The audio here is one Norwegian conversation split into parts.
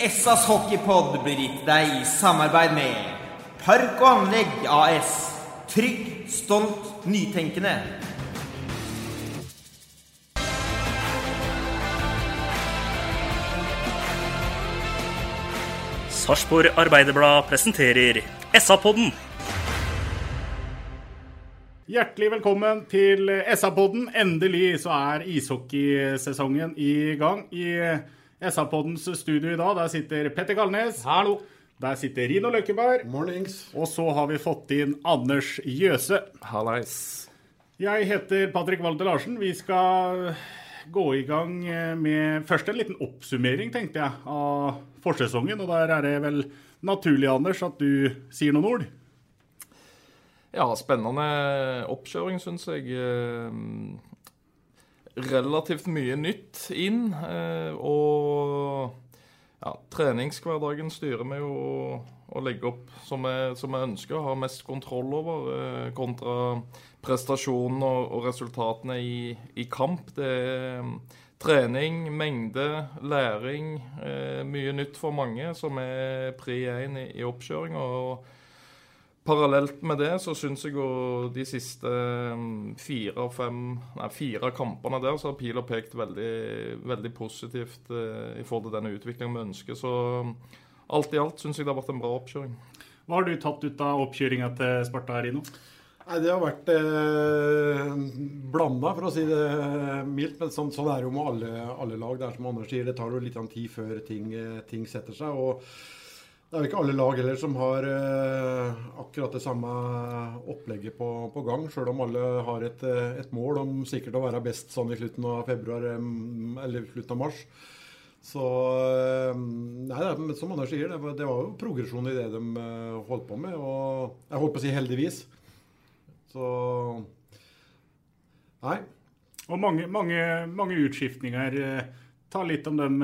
Essas hockeypod blir gitt deg i samarbeid med Park og Anlegg AS. Trygg, stolt, nytenkende. Sarpsborg Arbeiderblad presenterer SA-podden. Hjertelig velkommen til SA-podden. Endelig så er ishockeysesongen i gang. I SA-poddens studio i dag der sitter Petter Kalnes. Hallo. Der sitter Rino Løkkeberg. Mornings. Og så har vi fått inn Anders Jøse. Hallais. Jeg heter Patrick Walter Larsen. Vi skal gå i gang med først en liten oppsummering, tenkte jeg, av forsesongen. Og der er det vel naturlig, Anders, at du sier noen ord? Ja, spennende oppkjøring, syns jeg. Eh, Relativt mye nytt inn. eh, Og ja, treningshverdagen styrer vi jo å legge opp som vi, som vi ønsker, å ha mest kontroll over, eh, kontra prestasjonen og, og resultatene i, i kamp. Det er mm, trening, mengde, læring. Eh, mye nytt for mange, som er pri én i, i oppkjøring. Parallelt med det så syns jeg jo de siste mm, fire, fem, nei, fire kampene der så har pila pekt veldig, veldig positivt eh, i forhold til denne utviklingen vi ønsker. Så mm, alt i alt syns jeg det har vært en bra oppkjøring. Hva har du tatt ut av oppkjøringa til Sparta, Rino? Nei, Det har vært eh, blanda, for å si det mildt. Men sånn, sånn er det jo med alle, alle lag. Det er som Anders sier, det tar jo litt tid før ting, eh, ting setter seg. og det er jo ikke alle lag heller som har eh, akkurat det samme opplegget på, på gang, sjøl om alle har et, eh, et, mål om sikkert å være best sånn i slutten av februar eh, eller slutten av mars. Så eh, Nei, det, som Anders sier, det var, det var jo progresjon i det de holdt på med. Og jeg holdt på å si heldigvis. Så Nei. Og mange, mange, mange utskiftninger. Ta litt om dem,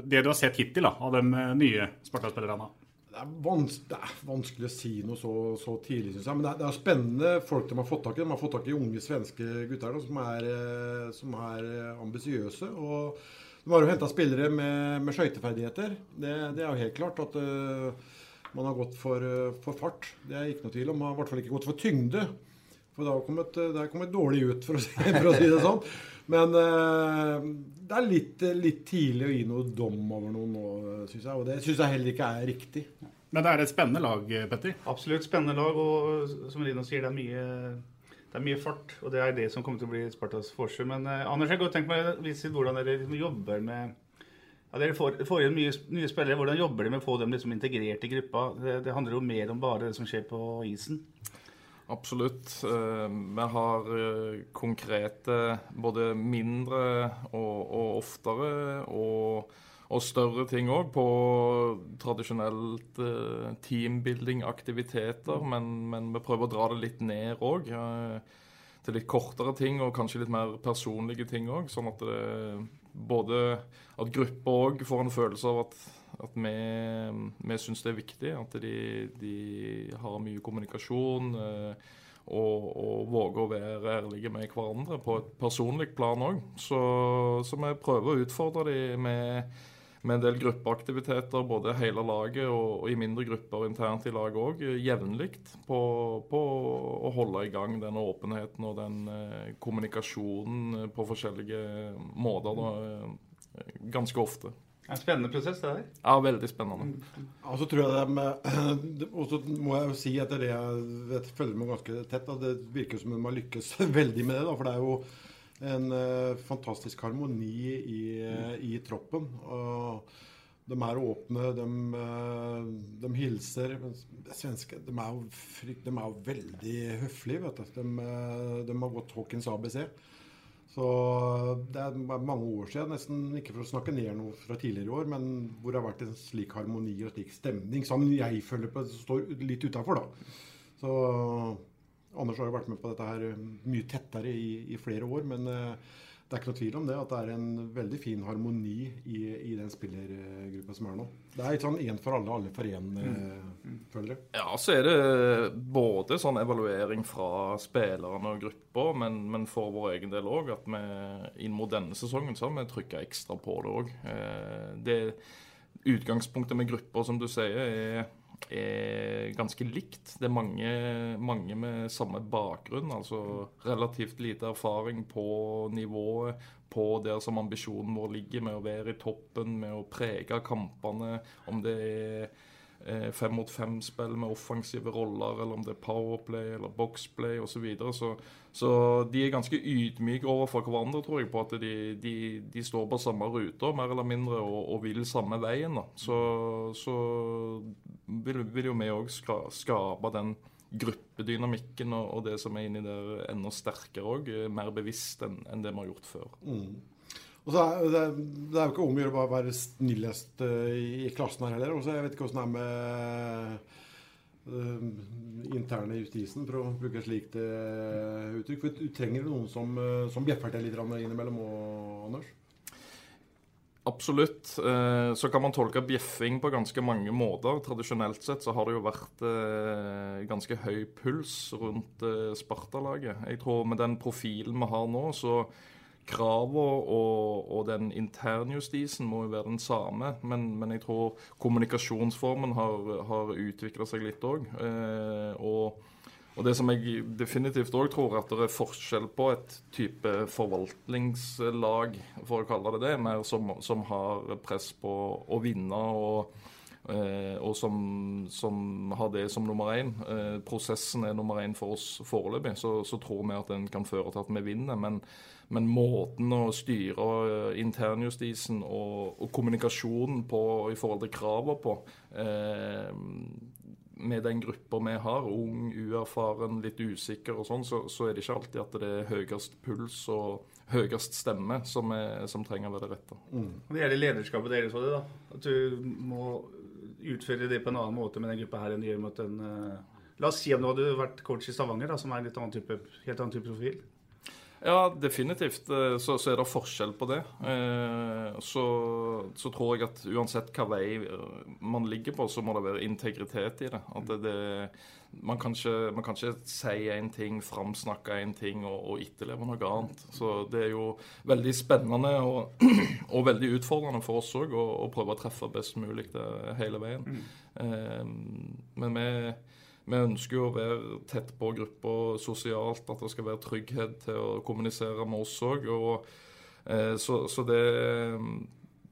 det du har sett hittil da, av de nye Sparta-spillerne. Det er, vans det er, vanskelig å si noe så, så tidlig, syns jeg. Men det er, det er, spennende folk de har fått tak i. De har fått tak i unge svenske gutter da, som er, som er ambisiøse. Og de har jo henta spillere med, med skøyteferdigheter. Det, det, er jo helt klart at uh, man har gått for, for, fart. Det er ikke noe tvil om. Man har i hvert fall ikke gått for tyngde. For det har kommet, det har kommet dårlig ut, for å, si, for å si det sånn. Men uh, det er litt, litt, tidlig å gi noe dom over noen nå, syns jeg. Og det syns jeg heller ikke er riktig. Men det er et spennende lag, Petter? Absolutt spennende lag. Og som Rino sier, det er mye, det er mye fart. Og det er det som kommer til å bli Spartas forskjell. Men eh, Anders, jeg godt tenkt meg å vise hvordan dere jobber med ja, Dere får, får inn mye, nye spillere. Hvordan jobber dere med å få dem liksom integrert i gruppa? Det, det handler jo mer om bare det som skjer på isen. Absolutt. Vi har konkrete både mindre og, og oftere og, og, større ting òg på tradisjonelt teambuilding-aktiviteter. Men, men, vi prøver å dra det litt ned òg. Til litt kortere ting og kanskje litt mer personlige ting òg. Sånn at det, at gruppa òg får en følelse av at at vi, vi syns det er viktig at de, de har mye kommunikasjon eh, og, og, våger å være ærlige med hverandre på et personlig plan òg. Så, så, vi prøver å utfordre dem med, med, en del gruppeaktiviteter, både hele laget og, og i mindre grupper internt i laget òg, jevnlig på, på, å holde i gang den åpenheten og den eh, kommunikasjonen på forskjellige måter da, ganske ofte. En spennende prosess, det der. Ja, veldig spennende. Og så tror jeg de, Og så må jeg jo si, etter det jeg vet, følger med ganske tett, at det virker som de har lykkes veldig med det. da, For det er jo en uh, fantastisk harmoni i, uh, i troppen. og de er åpne, de, uh, de hilser. Svenske de er, jo, de er jo veldig høflige, vet du. De, de har gått Hawkins ABC. Så det er mange år siden, nesten ikke for å snakke ned noe fra tidligere år, men hvor det har vært en slik harmoni og slik stemning som jeg føler på står litt utafor, da. Så Anders har jo vært med på dette her mye tettere i, i flere år, men uh, det er ikke noe tvil om det, at det er en veldig fin harmoni i, i den spillergruppa som er nå. Det er litt sånn én for alle, alle for én, mm. føler jeg. Ja, så er det både sånn evaluering fra spillerne og gruppa, men, men, for vår egen del òg at vi inn mot denne sesongen så har vi trykka ekstra på det òg. Eh, det utgangspunktet med grupper, som du sier, er er ganske likt. Det er mange, mange, med samme bakgrunn, altså relativt lite erfaring på nivået, på der som ambisjonen vår ligger, med å være i toppen, med å prege kampene. Om det er fem mot fem-spill med offensive roller, eller om det er powerplay eller boxplay osv. Så, videre. så Så de er ganske ydmyke overfor hverandre, tror jeg, på at de, de, de står på samme ruter, mer eller mindre, og, og vil samme veien. da. Så, så vil, vil, jo vi òg skape den gruppedynamikken og, og, det som er inni der, enda sterkere òg. Mer bevisst enn en det vi har gjort før. Mm. Og så er, det, det er jo ikke om å gjøre å være snillest uh, i, klassen her heller. Også, jeg vet ikke åssen det er med uh, interne justisen, for å bruke et slikt uh, uttrykk. For du trenger noen som, som bjeffer til litt innimellom òg, Anders? Absolutt. Så kan man tolke bjeffing på ganske mange måter. Tradisjonelt sett så har det jo vært ganske høy puls rundt Sparta-laget. Jeg tror med den profilen vi har nå, så kravene og, og, den internjustisen må jo være den samme. Men, men jeg tror kommunikasjonsformen har, har utvikla seg litt òg. Eh, og, og, det som jeg definitivt òg tror at det er forskjell på et type forvaltningslag, for å kalle det det, mer som, som har press på å vinne. og og som, som, har det som nummer én. Eh, prosessen er nummer én for oss foreløpig. Så, så, tror vi at den kan føre til at vi vinner. Men, men måten å styre eh, internjustisen og, og, kommunikasjonen på i forhold til kravene på eh, med den gruppa vi har, ung, uerfaren, litt usikker og sånn, så, så, er det ikke alltid at det er høyest puls og høyest stemme som, er, som trenger å være det rette. Mm. Det gjelder lederskapet deres òg, da. At du må utføre det på en annen måte med den gruppa her enn du gjør mot en uh, La oss si om du hadde vært coach i Stavanger, da, som er en helt annen type profil. Ja, definitivt. Eh, så, så, er det forskjell på det. Eh, så, så, tror jeg at uansett hva vei eh, man ligger på, så må det være integritet i det. At det, det man, kan ikke, man, kan ikke, si én ting, framsnakke én ting og, og, etterleve noe annet. Så det er jo veldig spennende og, og veldig utfordrende for oss òg å, prøve å treffe best mulig det, hele veien. Mm. men vi vi ønsker jo å være tett på gruppa sosialt, at det skal være trygghet til å kommunisere med oss òg. Eh, så, så det,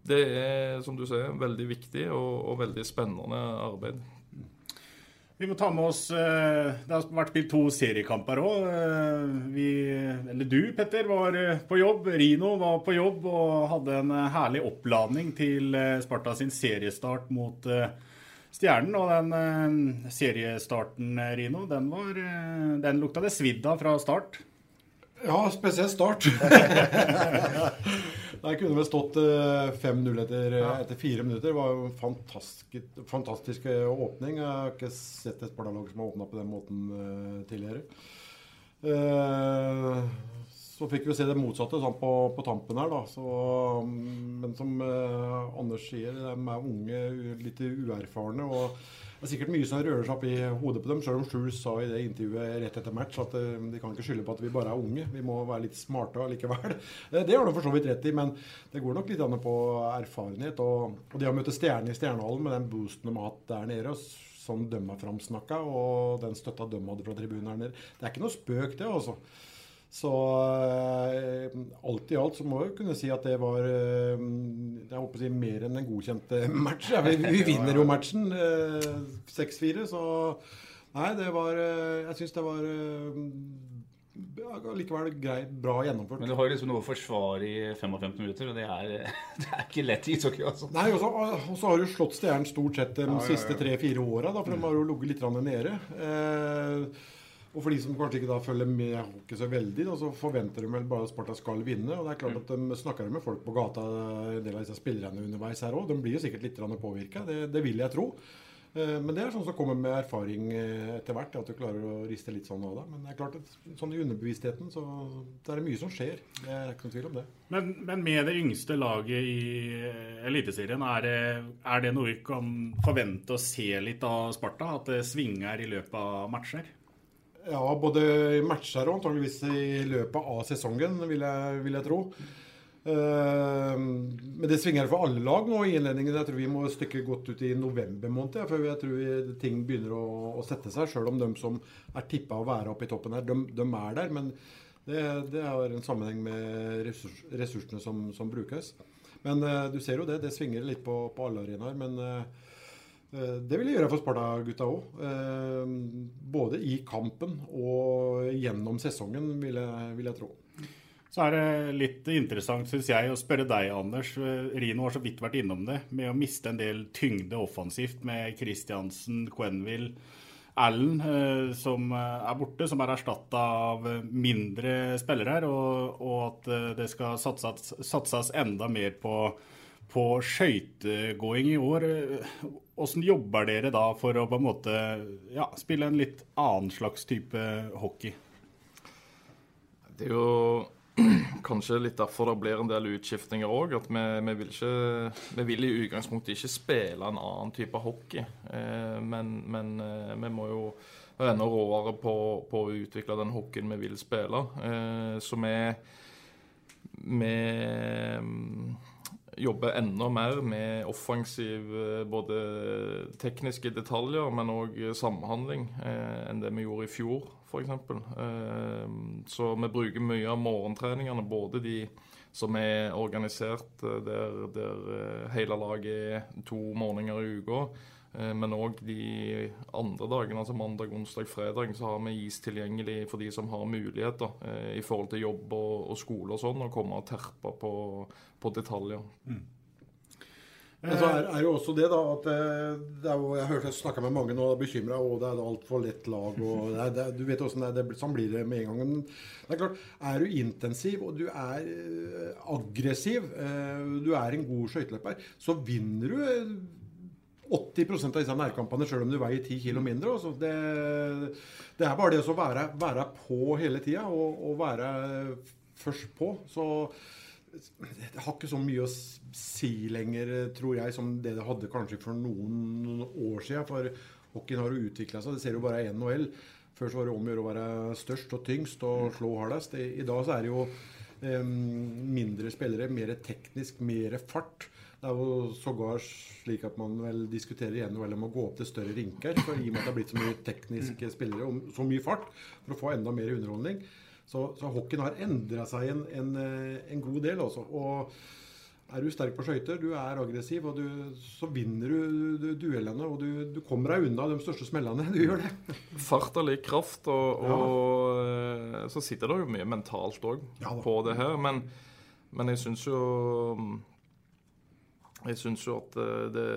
det, er, som du sier, veldig viktig og, og veldig spennende arbeid. Vi må ta med oss eh, Det har vært spilt to seriekamper òg. Eh, du, Petter, var på jobb. Rino var på jobb og hadde en herlig oppladning til Sparta sin seriestart mot Stjernen og den uh, seriestarten, Rino, den, var, uh, den lukta det svidd av fra start. Ja, spesielt start. Der kunne vi stått 5-0 uh, etter, ja. etter, fire minutter. Det var jo en fantastisk, fantastisk åpning. Jeg har ikke sett et Sparta-lag som har åpna på den måten tidligere. Så fikk vi se det motsatte sånn på, på, tampen her, da. Så, men som eh, Anders sier, de er unge, litt uerfarne. og det er sikkert mye som rører seg opp i hodet på dem, selv om Schulz sa i det intervjuet rett etter match at eh, de kan ikke skylde på at vi bare er unge. Vi må være litt smarte allikevel. Det har de for så vidt rett i, men det går nok litt an på erfarenhet. Og, og det å møte Stjerne i Stjernehallen med den boosten de har hatt der nede, som de har framsnakka, og den støtta de hadde fra tribunen her nede, det er ikke noe spøk, det, altså. Så eh, alt i alt så må jeg kunne si at det var eh, jeg håper å si mer enn en godkjent eh, match. Ja, vi, vi vinner jo matchen eh, 6-4, så Nei, det var eh, Jeg syns det var eh, ja, likevel greit, bra gjennomført. Men du har liksom noe å forsvare i 55 minutter, og det er, det er ikke lett i ishockey. Altså. Nei, og så- har du slått Stjernen stort sett de Ja, ja, ja. siste tre-fire åra, for de har jo ligget litt grann nede. Eh, og for de som kanskje ikke da følger med hockey så veldig, da, så forventer de vel bare at Sparta skal vinne. Og det er klart at de snakker med folk på gata, en del av disse spillerne underveis her òg. De blir jo sikkert litt påvirka, det, det vil jeg tro. Eh, Men det er sånn som kommer med erfaring eh, etter hvert, at du klarer å riste litt sånn av det. Men det er klart at sånn i underbevisstheten så, så er det mye som skjer. Det er ikke noen tvil om det. Men, men med det yngste laget i eh, Eliteserien, er det, er det noe vi kan forvente å se litt av Sparta? At det svinger i løpet av matcher? Ja, både i matcher og antageligvis i løpet av sesongen, vil jeg, vil jeg tro. Uh, men det svinger for alle lag nå i innledningen. Jeg tror vi må stykke godt ut i november måned. ja, før jeg tror vi, ting begynner å, å sette seg. Selv om de som er tippa å være oppe i toppen her, de, de er der. Men det, det har en sammenheng med ressurs, ressursene som, som brukes. Men uh, du ser jo det. Det svinger litt på, på alle arenaer. Men Eh, Det vil jeg gjøre for Sparta-gutta òg. Både i kampen og gjennom sesongen, vil jeg, vil jeg tro. Så er det litt interessant, syns jeg, å spørre deg, Anders. Rino har så vidt vært innom det, med å miste en del tyngde offensivt med Christiansen, Quenville, Allen, eh, som eh, er borte, som er erstatta av eh, mindre spillere her, og, og at eh, det skal satses, satses enda mer på, på skøytegåing i år. Hvordan jobber dere da for å på en måte ja, spille en litt annen slags type hockey? Det er jo kanskje litt derfor det blir en del utskiftninger òg. At vi, vi, vil ikke, vi vil i utgangspunktet ikke spille en annen type hockey. Eh, men, men eh, vi må jo være enda råere på, på å utvikle den hockeyen vi vil spille. Eh, så vi, vi jobber enda mer med offensiv både tekniske detaljer, men òg samhandling eh, enn det vi gjorde i fjor, f.eks. Eh, så vi bruker mye av morgentreningene, både de som er organisert eh, der, der eh, hele laget er to morgener i uka. Eh, Men òg de andre dagene, altså mandag, onsdag, fredag, så har vi is tilgjengelig for de som har muligheter eh, i forhold til jobb og, og skole og sånn, og komme og terpe på, på detaljer. Men så er, er jo også det, da, at eh, det er jeg hørte jeg snakka med mange nå og er bekymra, det er altfor lett lag. og det er, det, Du vet åssen det er. Sånn blir det med en gang. Men det er klart, er du intensiv og du er eh, aggressiv, eh, du er en god skøyteløper, så vinner du eh, 80% av disse nærkampene sjøl om du veier 10 kg mindre. Altså det, det er bare det å være, være på hele tida og, og være først på. Så det har ikke så mye å si lenger, tror jeg, som det det hadde kanskje for noen år siden. For hockeyen har jo utvikla seg. Det ser jo bare NHL. Før så var det om å gjøre å være størst og tyngst og slå hardest. I, i dag så er det jo eh, mindre spillere, mer teknisk, mer fart. Det er jo sågar slik at man vel diskuterer igjen vel om å gå opp til større rinker. For I og med at det er blitt så mye tekniske spillere og så mye fart for å få enda mer underholdning. Så, så hockeyen har endra seg en, en, eh, en god del, altså. Og er du sterk på skøyter, du er aggressiv, og du, så vinner du, du duellene. Og du, du kommer deg unna de største smellene. Du gjør det. Fart er lik kraft, og, og ja. så sitter det jo mye mentalt òg på det her. Men, men jeg syns jo Jeg syns jo at eh, det,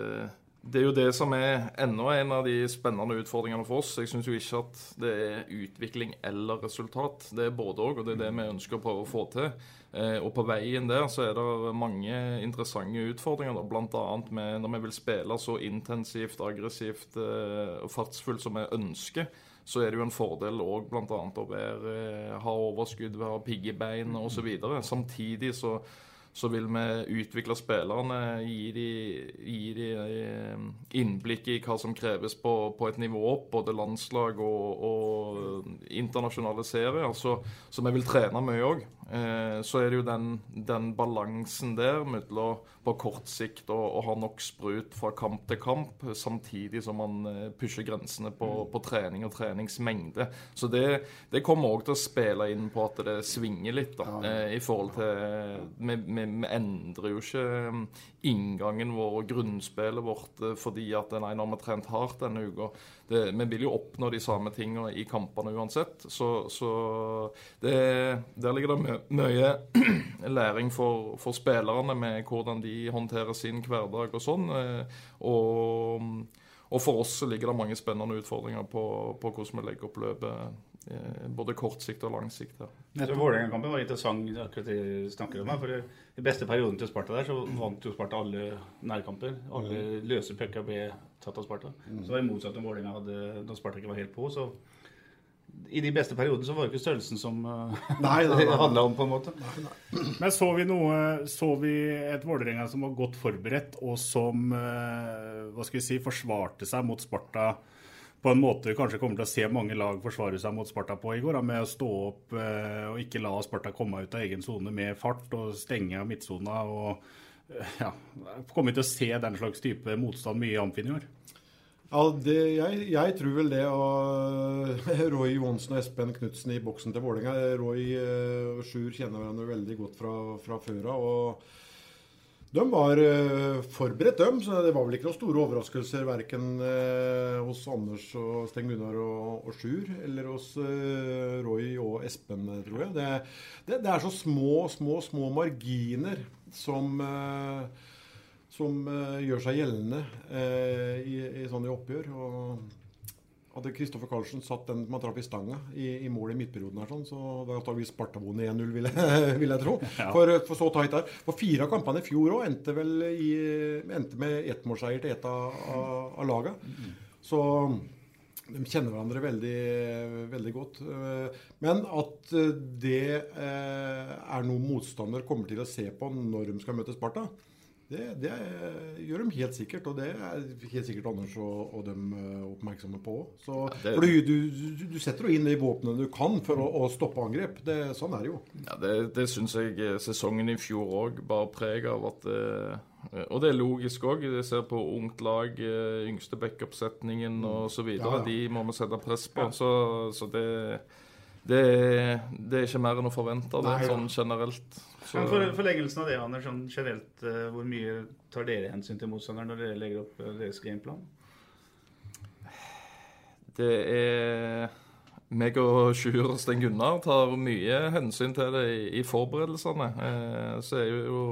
det er jo det som er enda en av de spennende utfordringene for oss. Jeg syns jo ikke at det er utvikling eller resultat. Det er både òg, og det er det vi ønsker å prøve å få til. Eh, og på veien der så er det mange interessante utfordringer, bl.a. med når vi vil spille så intensivt, aggressivt eh, og fartsfullt som vi ønsker. Så er det jo en fordel òg bl.a. å være, ha overskudd, ha pigge bein osv. Samtidig så så vil vi utvikle spillerne, gi dem de eh, innblikk i hva som kreves på, på et nivå opp, både landslag og, og internasjonale serier. Så, så vi vil trene mye òg. Eh, så er det jo den, den balansen der mellom på kort sikt å, ha nok sprut fra kamp til kamp, samtidig som man eh, pusher grensene på, Mm. på trening og treningsmengde. Så det, det kommer òg til å spille inn på at det svinger litt. da, eh, i forhold til Vi, vi, vi endrer jo ikke mm, inngangen vår og grunnspillet vårt eh, fordi at nei, nå har vi trent hardt denne uka. Det, vi vil jo oppnå de samme tingene i kampene uansett. Så, så det, der ligger det mye, mye læring for, for spillerne med hvordan de håndterer sin hverdag og sånn. eh, Og, og for oss ligger det mange spennende utfordringer på, på hvordan vi legger opp løpet. eh, Både kort sikt og lang sikt. tror Vålerenga-kampen var interessant, akkurat det du snakker om. For i beste perioden til Sparta der, så vant jo Sparta alle nærkamper. Alle løse pucker ble tatt av Sparta. Mm. Så var det motsatt om Vålerenga hadde da Sparta ikke var helt på. Så i de beste periodene så var det ikke størrelsen som uh, Nei, nei, nei. det handla om, på en måte. Men så vi noe Så vi et Vålerenga som var godt forberedt, og som eh, hva skal vi si, forsvarte seg mot Sparta på en måte vi kanskje kommer til å se mange lag forsvare seg mot Sparta på i går, da, med å stå opp eh, og ikke la Sparta komme ut av egen sone med fart og stenge av midtsona. og eh, ja, Kommer til å se den slags type motstand mye i Amfin i år? Ja, det, jeg, jeg tror vel det. Og Roy Johansen og Espen Knutsen i boksen til Vålerenga. Roy eh, og Sjur kjenner hverandre veldig godt fra, fra før av. de var eh, forberedt, dem, så det var vel ikke noen store overraskelser verken eh, hos Anders og Sten Gunnar og, og Sjur, eller hos Roy og Espen, tror jeg. Det, det, det er så små, små, små marginer som eh, som eh, gjør seg gjeldende eh, i, i sånne oppgjør. Og hadde Kristoffer Karlsen satt den man traff i stanga i, i mål i midtperioden, her, sånn, så da tar vi Sparta vunnet 1-0, vil, vil jeg tro. Ja. For, for så tight der. For fire av kampene i fjor òg endte vel i, endte med ettmålseier til ett av, av, av laga. Så de kjenner hverandre veldig, veldig godt. Eh, Men at eh, det eh, er noe motstander kommer til å se på når de skal møte Sparta, det, det gjør de helt sikkert. Og det er helt sikkert Anders og, og dem oppmerksomme på òg. Ja, For du, du, du, setter jo inn de våpnene du kan for å, å stoppe angrep. Det, sånn er det jo. Ja, Det, det syns jeg sesongen i fjor òg bar preg av. at Og det er logisk òg. Jeg ser på ungt lag, eh, yngste backup-setningen osv. Mm. Ja, ja. De må vi sette press på. Så, så det, det, det er ikke mer enn å forvente, det, Nei, ja. sånn generelt. Så, Men for, forleggelsen av det, Anders, sånn generelt, eh, hvor mye tar dere hensyn til motstanderen når dere legger opp eh, deres gameplan? Det er meg og Sjur og Sten Gunnar tar mye hensyn til det i, i forberedelsene. Eh, så er jo,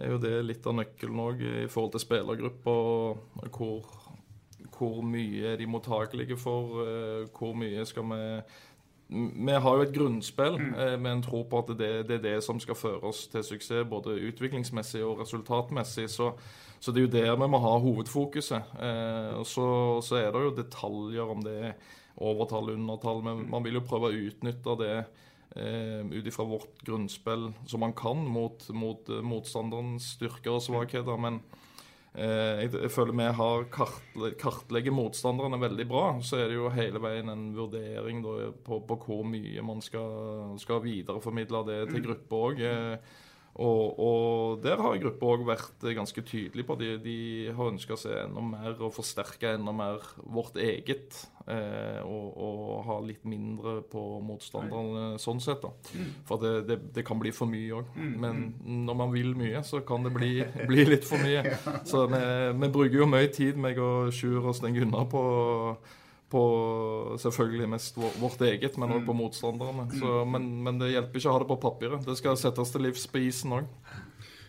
er jo det litt av nøkkelen òg i forhold til spillergruppa. Hvor, hvor mye er de mottakelige for? Eh, hvor mye skal vi vi har jo et grunnspill eh, med en tro på at det, det er det som skal føre oss til suksess, både utviklingsmessig og resultatmessig. Så, så det er jo der vi må ha hovedfokuset. Eh, og så, så er det jo detaljer om det er overtall, undertall. Men man vil jo prøve å utnytte det ut ifra vårt grunnspill som man kan mot, mot eh, motstanderens styrker og svakheter. Men Eh, jeg, jeg føler vi har kartle, kartlegger motstanderne veldig bra. Så er det jo hele veien en vurdering da, på, på hvor mye man skal, skal videreformidle det til gruppa òg. Eh, og, og der har gruppa òg vært ganske tydelig på. De, de har ønska seg enda mer og forsterka enda mer vårt eget. Eh, og, og ha litt mindre på motstanderne sånn sett. da. For det, det, det kan bli for mye òg. Men når man vil mye, så kan det bli, bli litt for mye. Så vi, vi bruker jo mye tid, meg og Sjur og Sten Gunnar, på, på selvfølgelig mest vårt eget, men òg på motstanderne. Så, men, men det hjelper ikke å ha det på papiret. Det skal settes til livs på isen òg.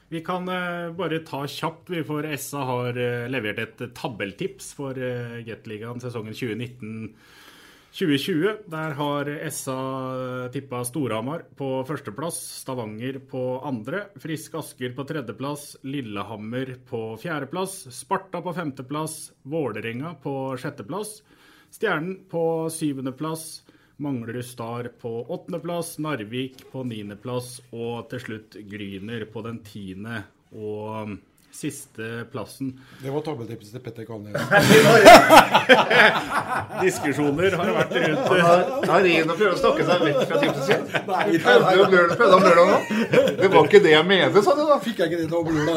Vi kan uh, bare ta kjapt, vi, for SA har uh, levert et tabelltips for uh, Gateligaen sesongen 2019-2020. Der har SA tippa Storhamar på førsteplass, Stavanger på andre, Frisk Asker på tredjeplass, Lillehammer på fjerdeplass, Sparta på femteplass, Vålerenga på sjetteplass, Stjernen på syvendeplass. Manglerud Star på åttendeplass, Narvik på niendeplass og til slutt Gryner på den tiende og siste plassen. Det var tabeltipset til Petter Kalnes. Diskusjoner har vært rundt Han har- han og prøver å stokke seg vekk fra tipset sitt. Nei? Det var ikke det jeg mente, sa du da. Fikk jeg ikke det til å blø deg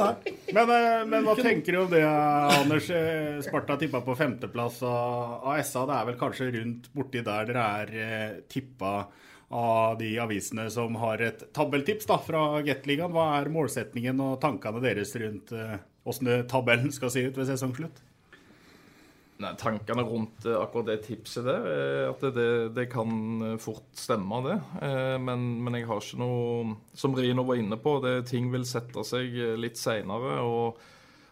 nei. Men, eh, men hva tenker du om det, Anders? Eh, Sparta tippa på femteplass av, av SA. Det er vel kanskje rundt borti der dere er eh, tippa av de avisene som har et tabelltips da, fra Gateligaen. Hva er målsetningen og tankene deres rundt eh, åssen tabellen skal se ut ved sesongslutt? Nei, Tankene rundt eh, akkurat det tipset der, er at det, det, det kan eh, fort stemme, det. Eh, Men, men jeg har ikke noe Som Rino var inne på, det ting vil sette seg eh, litt seinere. Og,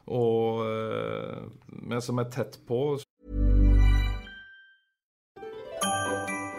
og eh, vi som er tett på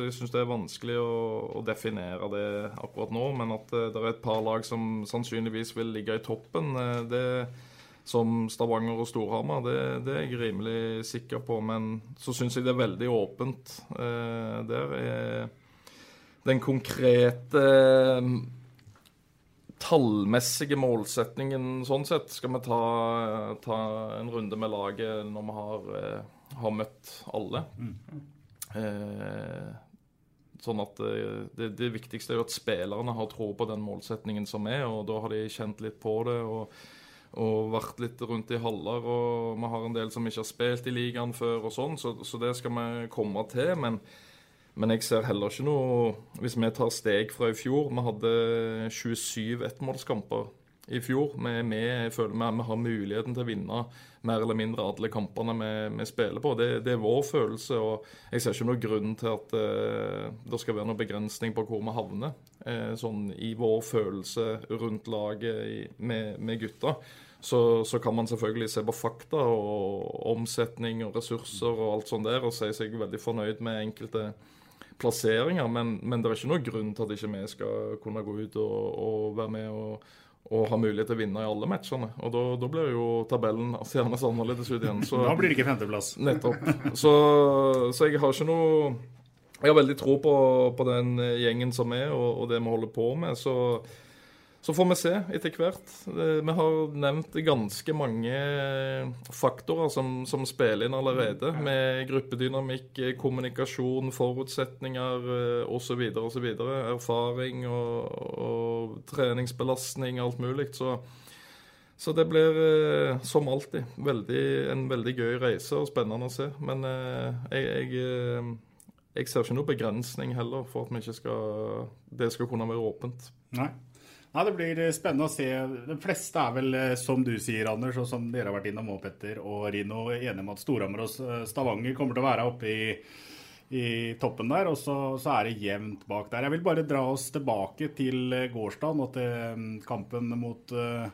Jeg syns det er vanskelig å, å definere det akkurat nå, men at eh, det er et par lag som sannsynligvis vil ligge i toppen, eh, det som Stavanger og Storhamar, det, det er jeg rimelig sikker på. Men så syns jeg det er veldig åpent. Eh, der er den konkrete eh, tallmessige målsetningen sånn sett skal vi ta, ta en runde med laget når vi har, har møtt alle. Eh, sånn at eh, det, det viktigste er jo at spillerne har tro på den målsetningen som er, og da har de kjent litt på det. og og vært litt rundt i haller, og vi har en del som ikke har spilt i ligaen før, og sånn, så, så det skal vi komme til. Men, men jeg ser heller ikke noe Hvis vi tar steg fra i fjor Vi hadde 27 ettmålskamper i fjor. Vi er føler vi, vi har muligheten til å vinne mer eller mindre alle kampene vi, vi spiller på. Det, det, er vår følelse, og jeg ser ikke noen grunn til at eh, det skal være noen begrensning på hvor vi havner. Eh, sånn i vår følelse rundt laget i, med, med gutta. Så, så, kan man selvfølgelig se på fakta og omsetning og ressurser og alt sånt der, og si seg veldig fornøyd med enkelte plasseringer, men, men det er ikke noen grunn til at ikke vi skal kunne gå ut og, og være med og, og ha mulighet til å vinne i alle matchene. Og da, da blir jo tabellen seende annerledes ut igjen. Så, da blir det ikke femteplass. Nettopp. Så, så, jeg har ikke noe Jeg har veldig tro på, på den gjengen som er, og, og det vi holder på med. så så får vi se etter hvert. Vi har nevnt ganske mange faktorer som, som spiller inn allerede. Med gruppedynamikk, kommunikasjon, forutsetninger osv. osv. Erfaring og, og treningsbelastning, alt mulig. Så, så det blir som alltid veldig, en veldig gøy reise og spennende å se. Men jeg, jeg, jeg ser ikke noe begrensning heller for at ikke skal, det skal kunne være åpent. Nei. Ja, Det blir spennende å se. De fleste er vel, som du sier, Anders, og som dere har vært innom òg, Petter og Rino, enige om at Storhamar og Stavanger kommer til å være oppe i, i toppen der. Og så, så, er det jevnt bak der. Jeg vil bare dra oss tilbake til gårsdagen og til kampen mot uh,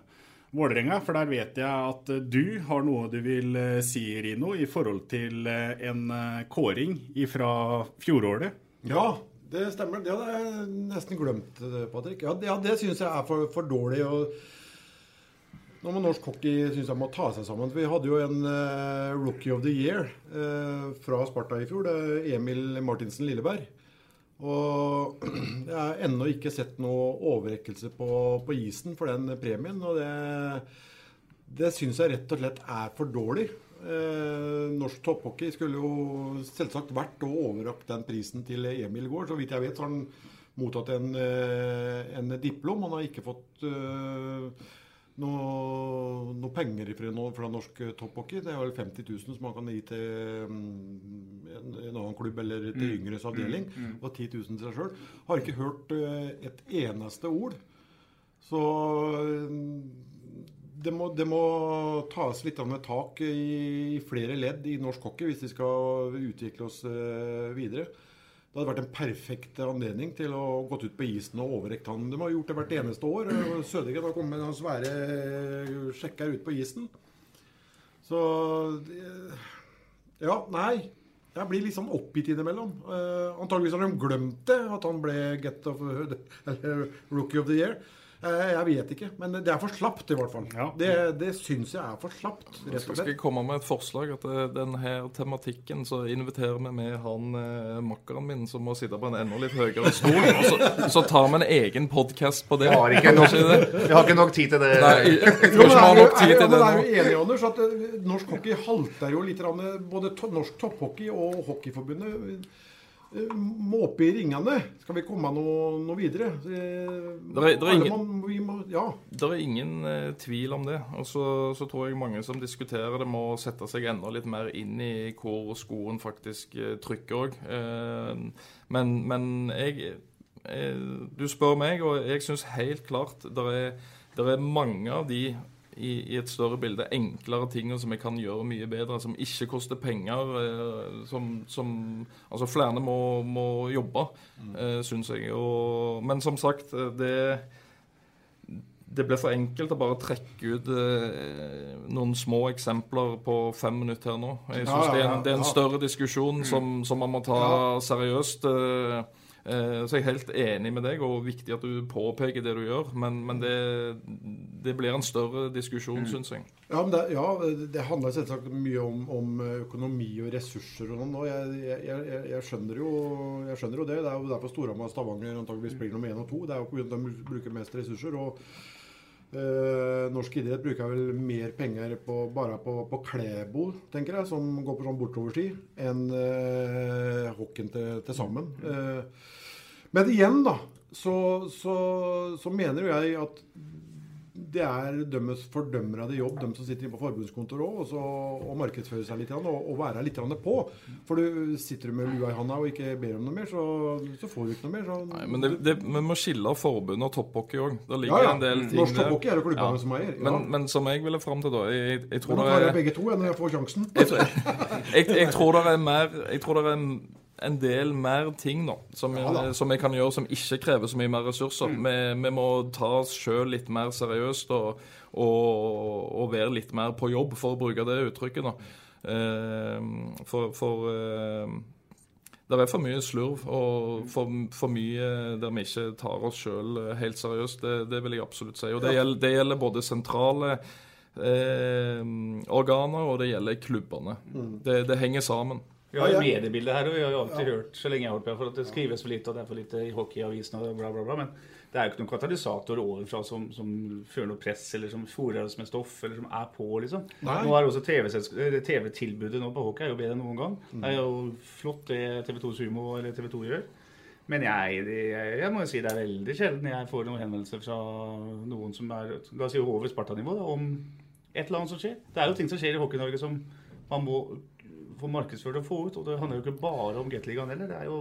Vålerenga. For der vet jeg at du har noe du vil si, Rino, i forhold til en kåring fra fjoråret. Ja, det stemmer. Det hadde jeg nesten glemt, Patrick. Ja, det, ja, det syns jeg er for, for dårlig. Og nå må norsk hockey synes jeg må ta seg sammen. Vi hadde jo en uh, Rookie of the Year uh, fra Sparta i fjor. Det er Emil Martinsen Lilleberg. Og jeg har ennå ikke sett noe overrekkelse på, på, isen for den premien. Og det, det syns jeg rett og slett er for dårlig. Eh, norsk topphockey skulle jo selvsagt vært å overrakt den prisen til Emil Gård. Så vidt jeg vet, så har han mottatt en, en diplom. Han har ikke fått eh, noe, noe, penger fra, noe, fra norsk topphockey. Det er vel 50 000 som han kan gi til um, en, en, annen klubb eller til yngres avdeling. Mm, mm, mm. Og 10 000 til seg sjøl. Har ikke hørt uh, et eneste ord. Så det må, det må, tas litt av tak i, flere ledd i norsk hockey hvis vi skal utvikle oss uh, videre. Det hadde vært en perfekt anledning til å gått ut på isen og overrekt han. De har gjort det hvert eneste år. Sødegren har kommet med svære sjekker ut på isen. Så Ja, nei. Jeg blir litt sånn oppgitt innimellom. Uh, antageligvis har de glemt det, at han ble get of, eller Rookie of the Year. Eh, jeg vet ikke, men det er for slapt i hvert fall. Det, det syns jeg er for slapt, rett og Skal slett. jeg komme med et forslag? At denne tematikken så inviterer vi med han eh, makkeren min som må sitte på en enda litt høyere stol. Og så, så tar vi en egen podkast på det. Jeg har ikke nok- det? jeg har ikke nok tid til det. Nei, jeg, jeg Jo, tror ikke men vi har er, nok tid er, til det er jo enig, Anders, at eh, norsk hockey halter jo litt. Både to, Norsk Topphockey og Hockeyforbundet eh, må opp i ringene. Skal vi komme noe, noe videre? Eh, Der er- ingen- må- ja. Det er ingen eh, tvil om det. Og så, så tror jeg mange som diskuterer det, må sette seg enda litt mer inn i hvor skoen faktisk eh, trykker òg. men, men jeg jeg Du spør meg, og jeg syns helt klart det er, er mange av de i, i et større bilde enklere ting som vi kan gjøre mye bedre, som ikke koster penger. Eh, som, som Altså, flere må, må jobbe, eh, syns jeg. Og, men som sagt, eh, det det blir for enkelt å bare trekke ut eh, noen små eksempler på fem minutter her nå. Jeg Ja, synes ja, det, er ja, en, det er en større diskusjon som, som man må ta Ja. seriøst. eh, så jeg er helt enig med deg, og viktig at du påpeker det du gjør. Men, men det, det blir en større diskusjon, Mm. syns jeg. Ja, men det, ja, det handler selvsagt mye om, om økonomi og ressurser og sånn. og jeg, jeg, jeg, jeg, skjønner jo, jeg skjønner jo det. Det er jo derfor Storhamar og Stavanger antageligvis blir nummer én og to. Det er jo pga. at de bruker mest ressurser. og eh, Norsk idrett bruker vel mer penger på, bare på, på Klæbo, tenker jeg, som går på sånn bortoverski, enn uh, hockeyen til, til sammen. Eh, men igjen, da, så, så, så mener jo jeg at det er dømmes fordømmede jobb, de som sitter på forbundskontoret òg, og markedsføre seg litt og, og være litt på. For du sitter med lua i handa og ikke ber om noe mer, så, så får du ikke noe mer. Så, Nei, men det, det, vi må skille forbund og topphockey òg. Det ligger Ja, ja. en del ting Norsk topphockey er det klubbene som eier, ja. Men, men som jeg ville fram til da Jeg, jeg tror nå tar jeg begge to når jeg får sjansen. jeg, jeg, jeg tror det er mer Jeg tror det er en, en del mer ting nå som, Ja som kan gjøre som ikke krever så mye mer ressurser. Vi, vi må ta oss sjøl litt mer seriøst og, og, og være litt mer på jobb, for å bruke det uttrykket. nå. Eh, for for eh, det er for mye slurv og for, for mye der vi ikke tar oss sjøl helt seriøst. Det, det vil jeg absolutt si. Og det gjelder, det gjelder både sentrale eh, organer og det gjelder klubbene. Mm. Det, det henger sammen. Vi har jo mediebildet her, og vi har jo alltid hørt så lenge jeg har holdt på, for at det skrives for lite, og det er for lite i hockeyavisene og bla, bla, bla. Men det er jo ikke noen katalysator ovenfra som, som fører noe press, eller som fôrer oss med stoff, eller som er på, liksom. Nei. Nå er også TV-tilbudet TV nå på hockey er jo bedre enn noen gang. Mm. Det er jo flott det TV2 Sumo eller TV2 gjør. Men jeg, jeg, jeg må jo si det er veldig sjelden jeg får noen henvendelser fra noen som er la oss si over Sparta-nivå om et eller annet som skjer. Det er jo ting som skjer i Hockey-Norge som man må få markedsført og få ut. Og det handler jo ikke bare om Gateligaen heller. Det er jo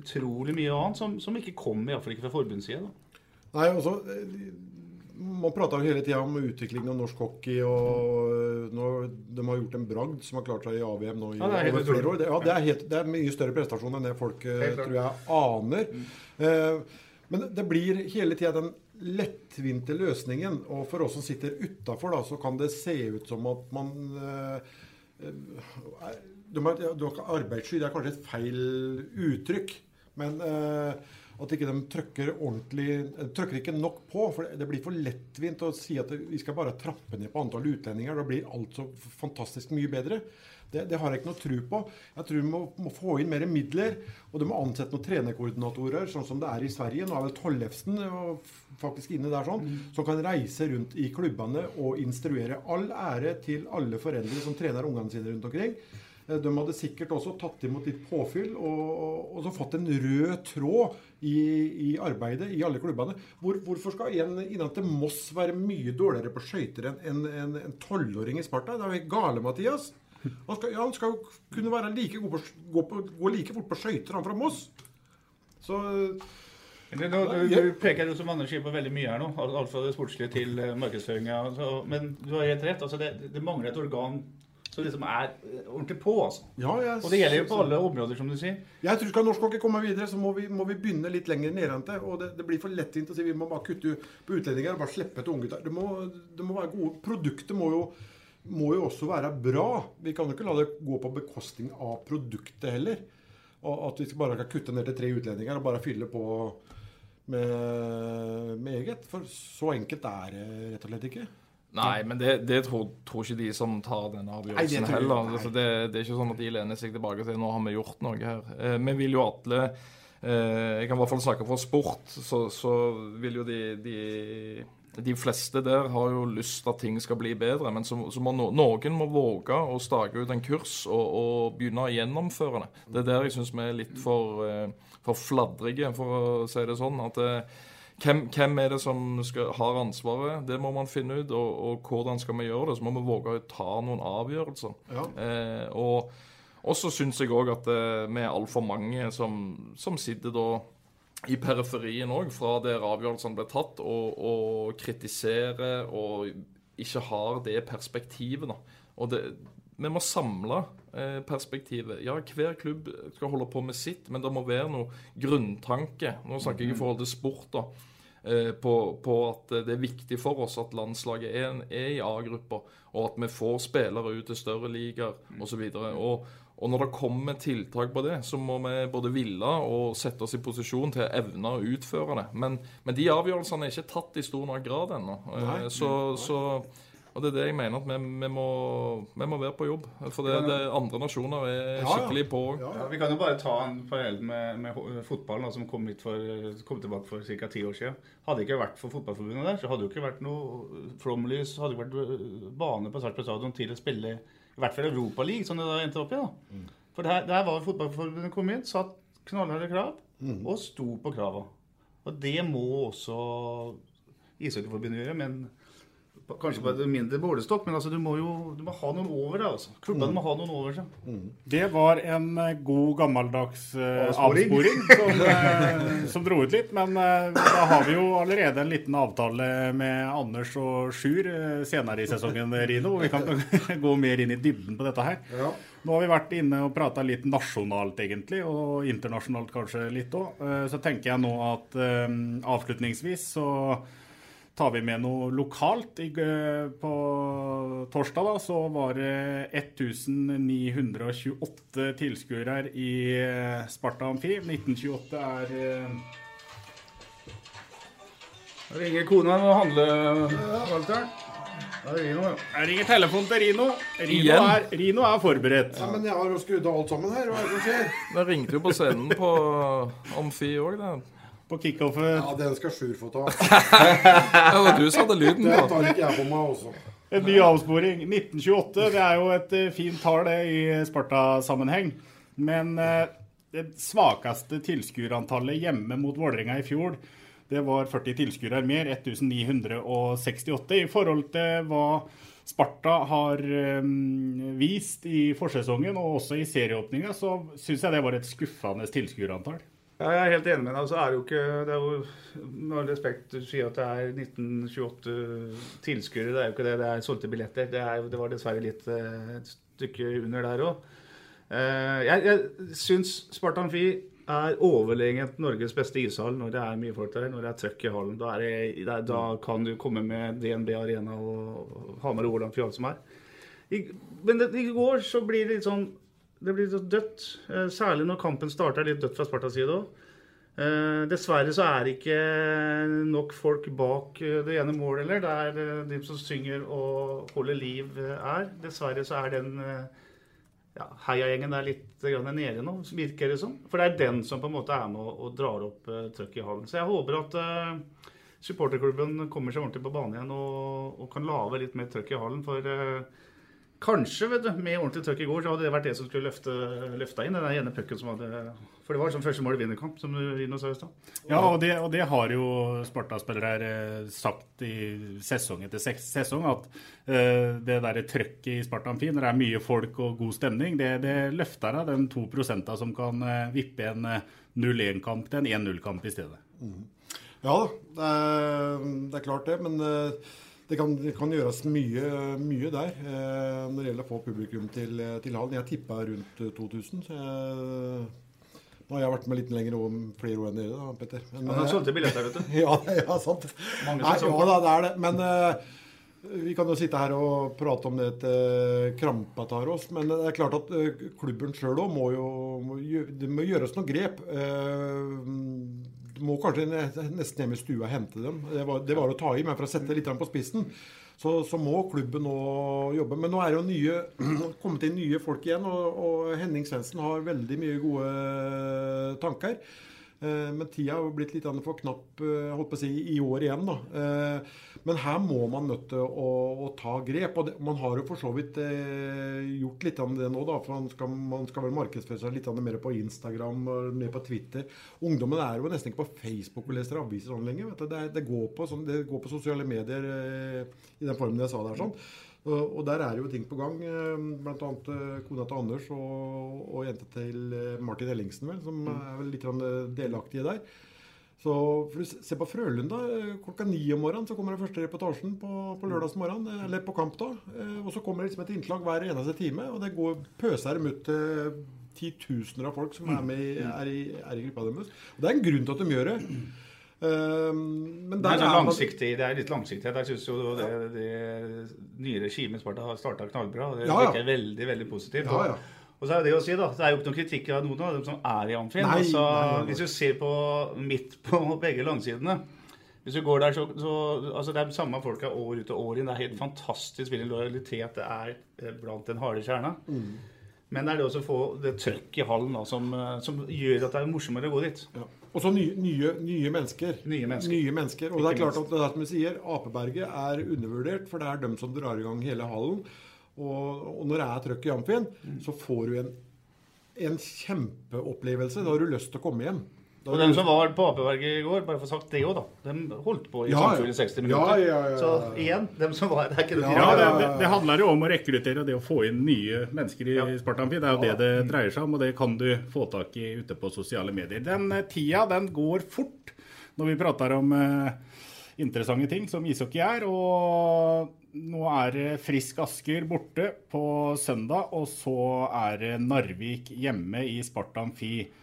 utrolig mye annet som, som ikke kommer, iallfall ikke fra forbundssida. Nei, også, eh, Man prater jo hele tida om utviklingen av norsk hockey. og eh, nå, De har gjort en bragd som har klart seg i AVM nå i Ja, er over flere år. Det, ja, det, er helt, det er mye større prestasjon enn det folk eh, tror jeg aner. Eh, men det blir hele tida den lettvinte løsningen. Og for oss som sitter utafor, så kan det se ut som at man eh, eh, de har, de Arbeidssky det er kanskje et feil uttrykk. Men eh, at ikke de trykker ordentlig de trykker ikke nok på. for Det blir for lettvint å si at vi skal bare trappe ned på antall utlendinger. Da blir alt så fantastisk mye bedre. Det, det har jeg ikke noe tro på. Jeg tror vi må, må få inn mer midler. Og du må ansette noen trenerkoordinatorer, sånn som det er i Sverige. Nå er vel Tollefsen faktisk inne der sånn, som kan reise rundt i klubbene og instruere. All ære til alle foreldre som trener ungene sine rundt omkring. Eh, De hadde sikkert også tatt imot litt påfyll og, og, og så fått en rød tråd i, i arbeidet i alle klubbene. Hvor, hvorfor skal en innan til Moss være mye dårligere på skøyter enn en, en, en tolvåring i Sparta? Det er jo helt gale, Mathias. Han skal, ja, han skal jo kunne være like god på, gå, på, gå like fort på skøyter, han fra Moss. Så Nå, du, du peker jo som Anders sier på veldig mye her nå. Alt fra det sportslige til uh, markedsføringa. Altså, men du har helt rett. Altså, det, det mangler et organ som liksom er eh, ordentlig på. Altså. Ja, jeg Og det gjelder jo på alle områder, som du sier. Jeg tror Skal norsk hockey komme videre, så må vi, må vi begynne litt lenger nedrente. Og det, det blir for lettvint å si vi må bare kutte på utlendinger og bare slippe til unge. Det må, det må være gode Produktet må jo må jo også være bra. Vi kan jo ikke la det gå på bekostning av produktet heller. Og at vi bare kan kutte ned til tre utlendinger og bare fylle på med, med eget. For så enkelt er det rett og slett ikke. Nei, men det, det tror, tror, ikke de som tar denne avgjørelsen Nei, heller. Altså, det, det, er ikke sånn at de lener seg tilbake sier nå har vi gjort noe her. Eh, vi vil jo alle eh, Jeg kan i hvert fall snakke for sport, så, så vil jo de, de, de fleste der har jo lyst til at ting skal bli bedre. Men så, så må no, noen må våge å stake ut en kurs og, og begynne å gjennomføre det. Det er der jeg syns vi er litt for, eh, for fladrige, for å si det sånn. at eh, hvem, hvem, er det som skal, har ansvaret? Det må man finne ut. Og, og, hvordan skal vi gjøre det? Så må vi våge å ta noen avgjørelser. Ja. Eh, og, og så syns jeg òg at eh, vi er altfor mange som, som, sitter da i periferien òg, fra der avgjørelsene ble tatt, og, og kritiserer og ikke har det perspektivet. da. Og det, vi må samle eh, perspektivet. Ja, hver klubb skal holde på med sitt, men det må være noe grunntanke. Nå snakker jeg i forhold til sport, da. Eh, på, på, at det er viktig for oss at landslaget er, er i A-grupper, og at vi får spillere ut til større ligaer osv. Og, og når det kommer tiltak på det, så må vi både ville og sette oss i posisjon til å evne å utføre det. Men, men de avgjørelsene er ikke tatt i stor nok grad ennå. Eh, så, så og det er det jeg mener, at vi, vi, må, vi må, være på jobb. For det, det andre nasjoner er skikkelig på òg. Ja, ja. Vi kan jo bare ta en parallell med, med, fotballen, som kom, for, kom tilbake for ca. ti år siden. Hadde det ikke vært for Fotballforbundet der, så hadde det jo ikke vært noe flomlys, hadde det ikke vært bane på Sarpsborg stadion til å spille i hvert fall Europaligaen, som det da endte opp i. da. Mm. For der, der var Fotballforbundet kom inn, satt knallharde krav, mm. og sto på krava. Og det må også Ishockeyforbundet gjøre. men Kanskje på et mindre målestokk, men altså, du må jo du må ha noen over deg. Altså. Klubbene mm. må ha noen over seg. Mm. Det var en eh, god, gammeldags uh, avsporing som, uh, som, dro ut litt. Men uh, da har vi jo allerede en liten avtale med Anders og Sjur senere i sesongen, Rino. Vi kan gå mer inn i dybden på dette her. Ja. Nå har vi vært inne og prata litt nasjonalt, egentlig, og internasjonalt kanskje litt òg. Så tenker jeg nå at avslutningsvis så Tar vi med noe lokalt på torsdag, da, så var det 1928 tilskuere i eh, Sparta Amfi. 1928 er eh, Jeg ringer kona og handler, Walter. Jeg ringer telefonen til Rino. Rino er, Rino er, forberedt. Ja, Men jeg har jo skrudd av alt sammen her. Hva er det som skjer? Det ringte jo på scenen på Amfi òg, det på kickoffet. Ja, den skal Sjur få ta. det var du som hadde lyden. Det tar ikke jeg på meg også. En ny avsporing. 1928 det er jo et eh, fint tall i Sparta-sammenheng. Men eh, det svakeste tilskuerantallet hjemme mot Vålerenga i fjor, det var 40 tilskuere mer, 1968, i forhold til hva Sparta har vist i forsesongen og også i serieåpninga, så syns jeg det var et skuffende tilskuerantall. Ja, jeg er helt enig med deg. Altså, er det, jo ikke, det er jo med all respekt du sier at det er 1928 tilskuere. Det er jo ikke det. Det er solgte billetter. Det, er, det var dessverre litt eh, et stykke under der òg. Eh, jeg jeg syns Spartan Fi er overlegent Norges beste ishall når det er mye folk der, når det er trøkk i hallen. Da, det, da kan du komme med DNB Arena og Hamar og Åland for alt som er. I, men det, i går så blir det litt sånn det blir dødt. Eh, særlig når kampen starter litt dødt fra Spartas side òg. Eh, dessverre så er det ikke nok folk bak eh, det ene målet heller. Der de som synger og holder liv, er. Dessverre så er den ja, heiagjengen der litt nede nå, virker det som. For det er den som på en måte er med og, drar opp trøkket i hallen. Så jeg håper at supporterklubben kommer seg ordentlig på banen igjen og, og kan lage litt mer trøkk i hallen. For Kanskje, vet du, med ordentlig trøkk i går, så hadde det vært det som skulle løfte, løfta inn den ene pucken som hadde For det var som første mål i vinnerkamp, som Rino sa i stad. Ja, og det, og det, har jo Sparta-spillere eh, sagt i sesong etter sesong, at uh, det derre trøkket i Sparta Amfi, når det er mye folk og god stemning, det, det løfter av den to prosenta som kan uh, vippe en uh, 0-1-kamp til en 1-0-kamp i stedet. Mm. Ja da, det er, det er klart det, men det kan, det kan, gjøres mye, mye der eh, når det gjelder å få publikum til, til hallen. Jeg tippa rundt 2000. så jeg, nå har jeg vært med litt lenger om flere år enn dere, da, Petter. Men, ja, du solgte billetter, vet du. ja, ja, sant. Nei, ja, da, det er det. Men eh, Vi kan jo sitte her og prate om det til krampa tar oss, men det er klart at eh, klubben sjøl òg må jo må Det må gjøres noen grep. Eh, må kanskje nesten hjem i stua og hente dem. Det var, det var å ta i, men for å sette litt på spissen, så, så må klubben nå jobbe. Men nå er det jo nye, kommet inn nye folk igjen, og, og Henning Svendsen har veldig mye gode tanker. Eh, Men tida har jo blitt litt for knapp eh, holdt på å si, i år igjen. da. Eh, Men her må man nødt til å, å ta grep. og det, Man har jo for så vidt gjort litt av det nå. da, for Man skal, man skal vel markedsføre seg litt mer på Instagram og mer på Twitter. Ungdommen er jo nesten ikke på Facebook og leser aviser sånn lenger. Det, det, går på, sånn, det går på sosiale medier i den formen jeg sa der. sånn. Og, der er jo ting på gang. Bl.a. Blant annet eh, kona til Anders og, og jenta til eh, Martin Ellingsen, vel, som er vel litt eh, delaktige der. Så se på Frølunda eh, klokka ni om morgenen så kommer den første reportasjen på, på lørdagsmorgen, eh, eller på kamp da. Eh, Og så kommer det liksom et innslag hver eneste time, og det går pøser dem ut til titusener av folk som er med i, er i, er i gruppa deres. Og det er en grunn til at de gjør det. Eh, Men Det er, der sånn er langsiktig, det er litt langsiktig. Jeg syns jo det, det nye regimet Sparta har starta knallbra. Det Ja, ja. virker veldig veldig positivt. Ja, ja. Og så er det det å si, da. Det er jo ikke noen kritikk av noen av dem som er i Amfin. Altså. Hvis du ser på midt på begge langsidene hvis du går der, så, så altså Det er samme folka år ut og år inn. Det er helt fantastisk hvilken lojalitet det er eh, blant den harde kjerna. Mm. Men det er det også å få det trøkk i hallen da, som, eh, som gjør at det er morsommere å gå dit. Og så nye, nye, nye mennesker. Nye mennesker. Nye mennesker. Og det er klart at det er som du sier, Apeberget er undervurdert, for det er dem som drar i gang hele hallen. Og, og når det er trøkk i Amfin, Mm. så får du en, en kjempeopplevelse. Da har du lyst til å komme hjem. Da Og dem som var på Apeberget i går, bare for sagt det òg, da. De holdt på i Ja, i 60 minutter. ja, ja, ja. Så igjen, dem som var Det er ikke noe Ja, det, det, det handler jo om å rekruttere og det å få inn nye mennesker i ja. Spartanfi. Det er jo det det dreier seg om, og det kan du få tak i ute på sosiale medier. Den eh, tida den går fort når vi prater om eh, interessante ting som ishockey er. Og nå er det Frisk Asker borte på søndag, og så er det Narvik hjemme i Sparta Amfi eh,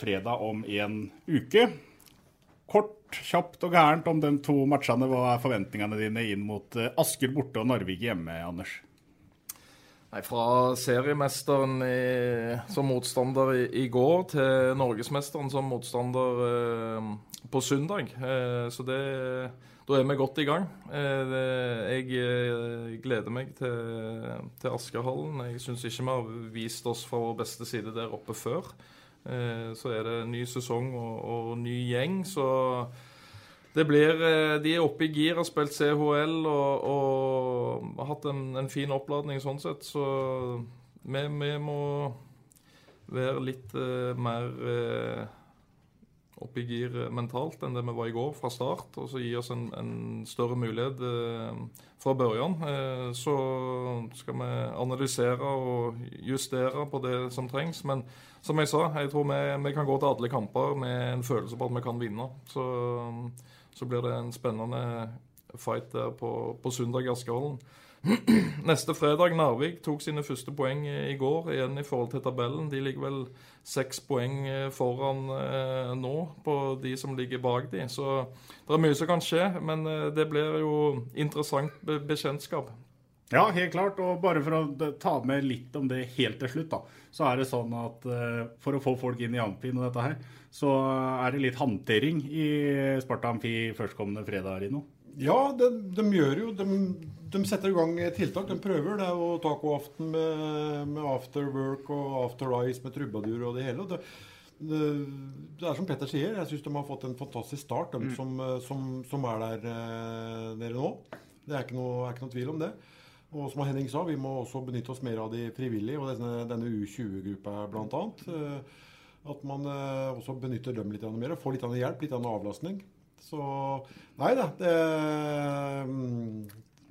fredag om en uke. Kort, kjapt og gærent om de to matchene. Hva er forventningene dine inn mot eh, Asker borte og Narvik hjemme, Anders? Nei, Fra seriemesteren i, som motstander i, i går til norgesmesteren som motstander eh, på søndag. Eh, så det, da er vi godt i gang. Eh, det, jeg eh, gleder meg til, til Askerhallen. Jeg syns ikke vi har vist oss fra vår beste side der oppe før. Eh, så er det ny sesong og, og ny gjeng, så det blir, eh, De er oppe i gir, har spilt CHL og, og har hatt en, en fin oppladning sånn sett. Så vi, vi må være litt eh, mer oppe i gir eh, mentalt enn det vi var i går fra start. Og så gi oss en, en større mulighet eh, fra børjan. Eh, så skal vi analysere og justere på det som trengs. Men som jeg sa, jeg tror vi, vi kan gå til alle kamper med en følelse på at vi kan vinne. Så, så blir det en spennende fight der på, på søndag i Askerhallen. Neste fredag, Narvik tok sine første poeng i går, igjen i forhold til tabellen. De ligger vel seks poeng eh, foran eh, nå på de som ligger bak de. Så det er mye som kan skje, men eh, det blir jo interessant be bekjentskap. Ja, helt klart. Og bare for å ta med litt om det helt til slutt, da, så er det sånn at eh, for å få folk inn i Amfin og dette her, så er det litt håndtering i Sparta Amfi førstkommende fredag, Rino. Ja, de, de gjør jo de, de setter i gang tiltak. De prøver. Det er jo tacoaften med, med after work og after ice med trubadur og det hele. Det, det, det er som Petter sier, jeg syns de har fått en fantastisk start, de som, som, som er der eh, nede nå. Det er ikke, noe, er ikke noe tvil om det. Og som Henning sa, vi må også benytte oss mer av de frivillige og denne, denne U20-gruppa bl.a. At man eh, også benytter dem litt mer og får litt hjelp, litt avlastning. Så Nei da. Det, mm,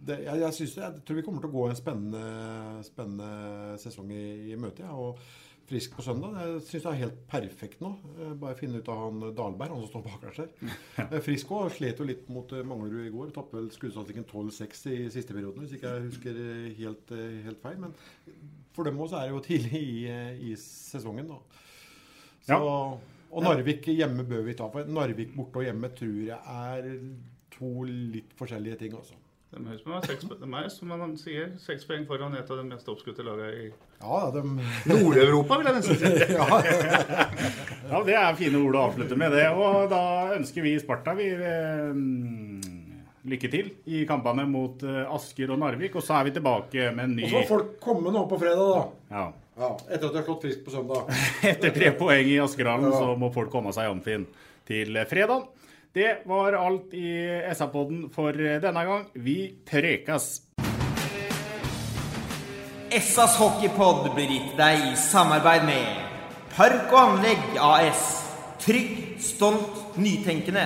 det, jeg, jeg, synes, jeg tror vi kommer til å gå en spennende, spennende sesong i, i møte. Ja, og Frisk på søndag. Jeg syns det er helt perfekt nå. Eh, Bare finne ut av han Dahlberg, han som står bakerst her. Eh, Frisk òg slet jo litt mot eh, Manglerud i går. Tapte vel skuddstatistikken 12-6 i siste perioden, hvis ikke jeg husker helt, helt feil. Men for dem også er det jo tidlig i, i sesongen, da. Så, og Narvik hjemme bør vi ta. For Narvik borte og hjemme tror jeg er to litt forskjellige ting, altså. De er, som er, seks, de er, som man sier, seks poeng foran et av de mest oppskutte lagene i Ja, de Nord-Europa, vil jeg nesten si. ja. Ja, det er fine ord å avslutte med det. Og da ønsker vi Sparta vi, eh, lykke til i kampene mot eh, Asker og Narvik. Og så er vi tilbake med en ny Og så får folk komme nå på fredag, da. Ja. Ja, etter at de har slått frisk på søndag. Etter tre poeng i Askerhallen Ja. så må folk komme seg jamfin til fredag. Det var alt i SA-podden for denne gang. Vi prekas! Essas hockeypod blir gitt deg i samarbeid med Park og anlegg AS. Trygg, stolt, nytenkende.